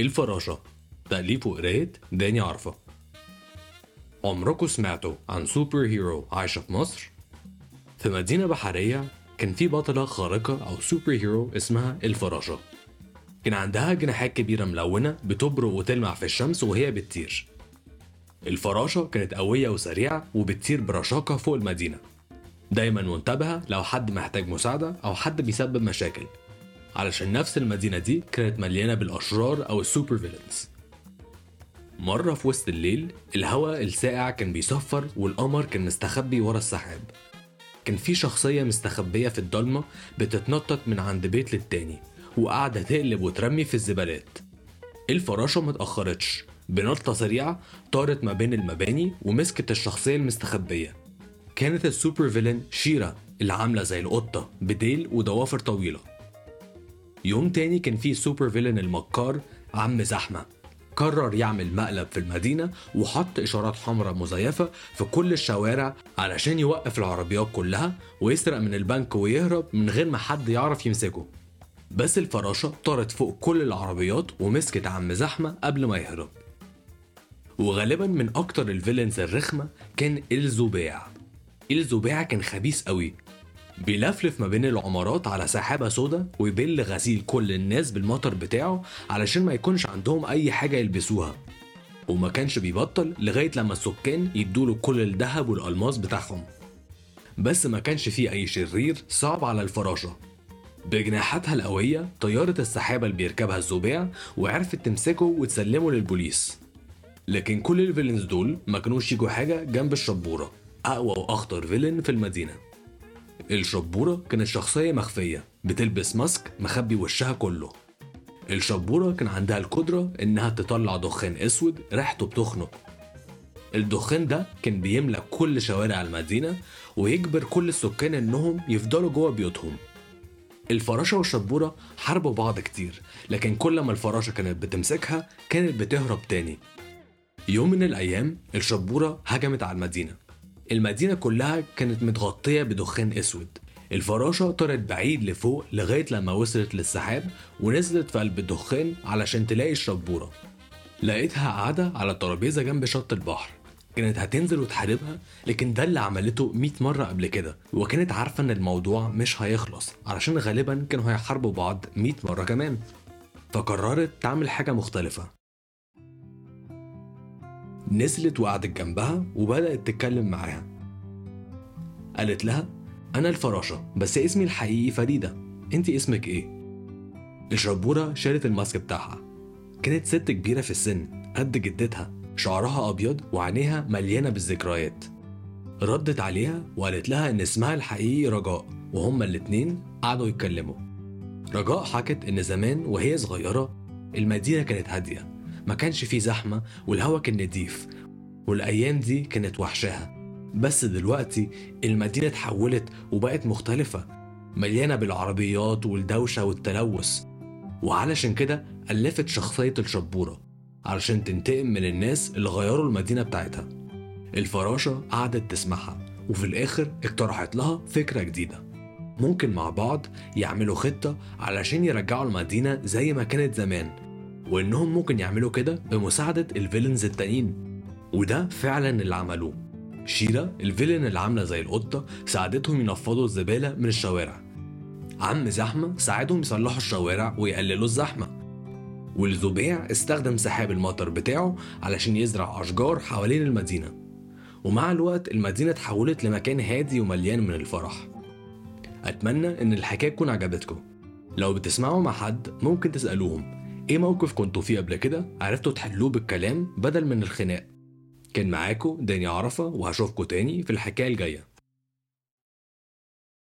الفراشة. تأليف وقراية داني عرفة. عمركم سمعتوا عن superhero عايشة في مصر؟ في مدينة بحرية كان في بطلة خارقة أو superhero اسمها الفراشة. كان عندها جناحات كبيرة ملونة بتبرق وتلمع في الشمس وهي بتطير. الفراشة كانت قوية وسريعة وبتطير برشاقة فوق المدينة. دايما منتبهة لو حد محتاج مساعدة أو حد بيسبب مشاكل. علشان نفس المدينة دي كانت مليانة بالأشرار أو ال super villains. مرة في وسط الليل الهواء الساقع كان بيصفر والقمر كان مستخبي ورا السحاب. كان في شخصية مستخبية في الضلمة بتتنطط من عند بيت للتاني وقاعدة تقلب وترمي في الزبالات. الفراشة متأخرتش بنطة سريعة طارت ما بين المباني ومسكت الشخصية المستخبية. كانت ال super villain شيرا اللي عاملة زي القطة بديل وضوافر طويلة. يوم تاني كان فيه super villain المكار عم زحمة. قرر يعمل مقلب في المدينة وحط إشارات حمراء مزيفة في كل الشوارع علشان يوقف العربيات كلها ويسرق من البنك ويهرب من غير ما حد يعرف يمسكه. بس الفراشة طارت فوق كل العربيات ومسكت عم زحمة قبل ما يهرب. وغالبا من أكتر ال villains الرخمة كان الزباع الزباع كان خبيث قوي بيلفلف ما بين العمارات على سحابة سودا ويبل غسيل كل الناس بالمطر بتاعه علشان ما يكونش عندهم أي حاجة يلبسوها. وما كانش بيبطل لغاية لما السكان يدوله كل الذهب والألماس بتاعهم. بس ما كانش فيه أي شرير صعب على الفراشة. بجناحاتها القوية طيارة السحابة اللي بيركبها الزباع وعرفت تمسكه وتسلمه للبوليس. لكن كل ال villains دول ما كانوش يجوا حاجة جنب الشبورة أقوى وأخطر فيلن في المدينة. الشبورة كانت شخصية مخفية بتلبس ماسك مخبي وشها كله. الشبورة كان عندها القدرة إنها تطلع دخان أسود ريحته بتخنق. الدخان ده كان بيملى كل شوارع المدينة ويجبر كل السكان إنهم يفضلوا جوه بيوتهم. الفراشة والشبورة حاربوا بعض كتير لكن كل ما الفراشة كانت بتمسكها كانت بتهرب تاني. يوم من الأيام الشبورة هجمت على المدينة. المدينة كلها كانت متغطية بدخان أسود. الفراشة طارت بعيد لفوق لغاية لما وصلت للسحاب ونزلت في قلب الدخان علشان تلاقي الشبورة. لقيتها قاعدة على ترابيزة جنب شط البحر. كانت هتنزل وتحاربها لكن ده اللي عملته 100 مرة قبل كده. وكانت عارفة إن الموضوع مش هيخلص علشان غالبا كانوا هيحاربوا بعض 100 مرة كمان. فقررت تعمل حاجة مختلفة. نزلت وقعدت جنبها وبدأت تتكلم معاها. قالت لها أنا الفراشة بس اسمي الحقيقي فريدة. أنت اسمك إيه؟ الشبورة شالت الماسك بتاعها. كانت ست كبيرة في السن قد جدتها. شعرها أبيض وعينيها مليانة بالذكريات. ردت عليها وقالت لها إن اسمها الحقيقي رجاء وهما الاتنين قعدوا يتكلموا. رجاء حكت إن زمان وهي صغيرة المدينة كانت هادية. ما كانش فيه زحمة والهوا كان نضيف والأيام دي كانت وحشاها. بس دلوقتي المدينة اتحولت وبقت مختلفة مليانة بالعربيات والدوشة والتلوث. وعلشان كده ألفت شخصية الشبورة علشان تنتقم من الناس اللي غيروا المدينة بتاعتها. الفراشة قعدت تسمعها وفي الآخر اقترحت لها فكرة جديدة. ممكن مع بعض يعملوا خطة علشان يرجعوا المدينة زي ما كانت زمان. وإنهم ممكن يعملوا كده بمساعدة الفيلنز التانيين. وده فعلا اللي عملوه. شيرا الفيلن اللي عاملة زي القطة ساعدتهم ينفضوا الزبالة من الشوارع. عم زحمة ساعدهم يصلحوا الشوارع ويقللوا الزحمة. والزبيع استخدم سحاب المطر بتاعه علشان يزرع أشجار حوالين المدينة. ومع الوقت المدينة اتحولت لمكان هادي ومليان من الفرح. أتمنى إن الحكاية تكون عجبتكم. لو بتسمعوا مع حد ممكن تسألوهم. إيه موقف كنتوا فيه قبل كده عرفتوا تحلوه بالكلام بدل من الخناق؟ كان معاكم داني عرفة وهشوفكوا تاني في الحكاية الجاية.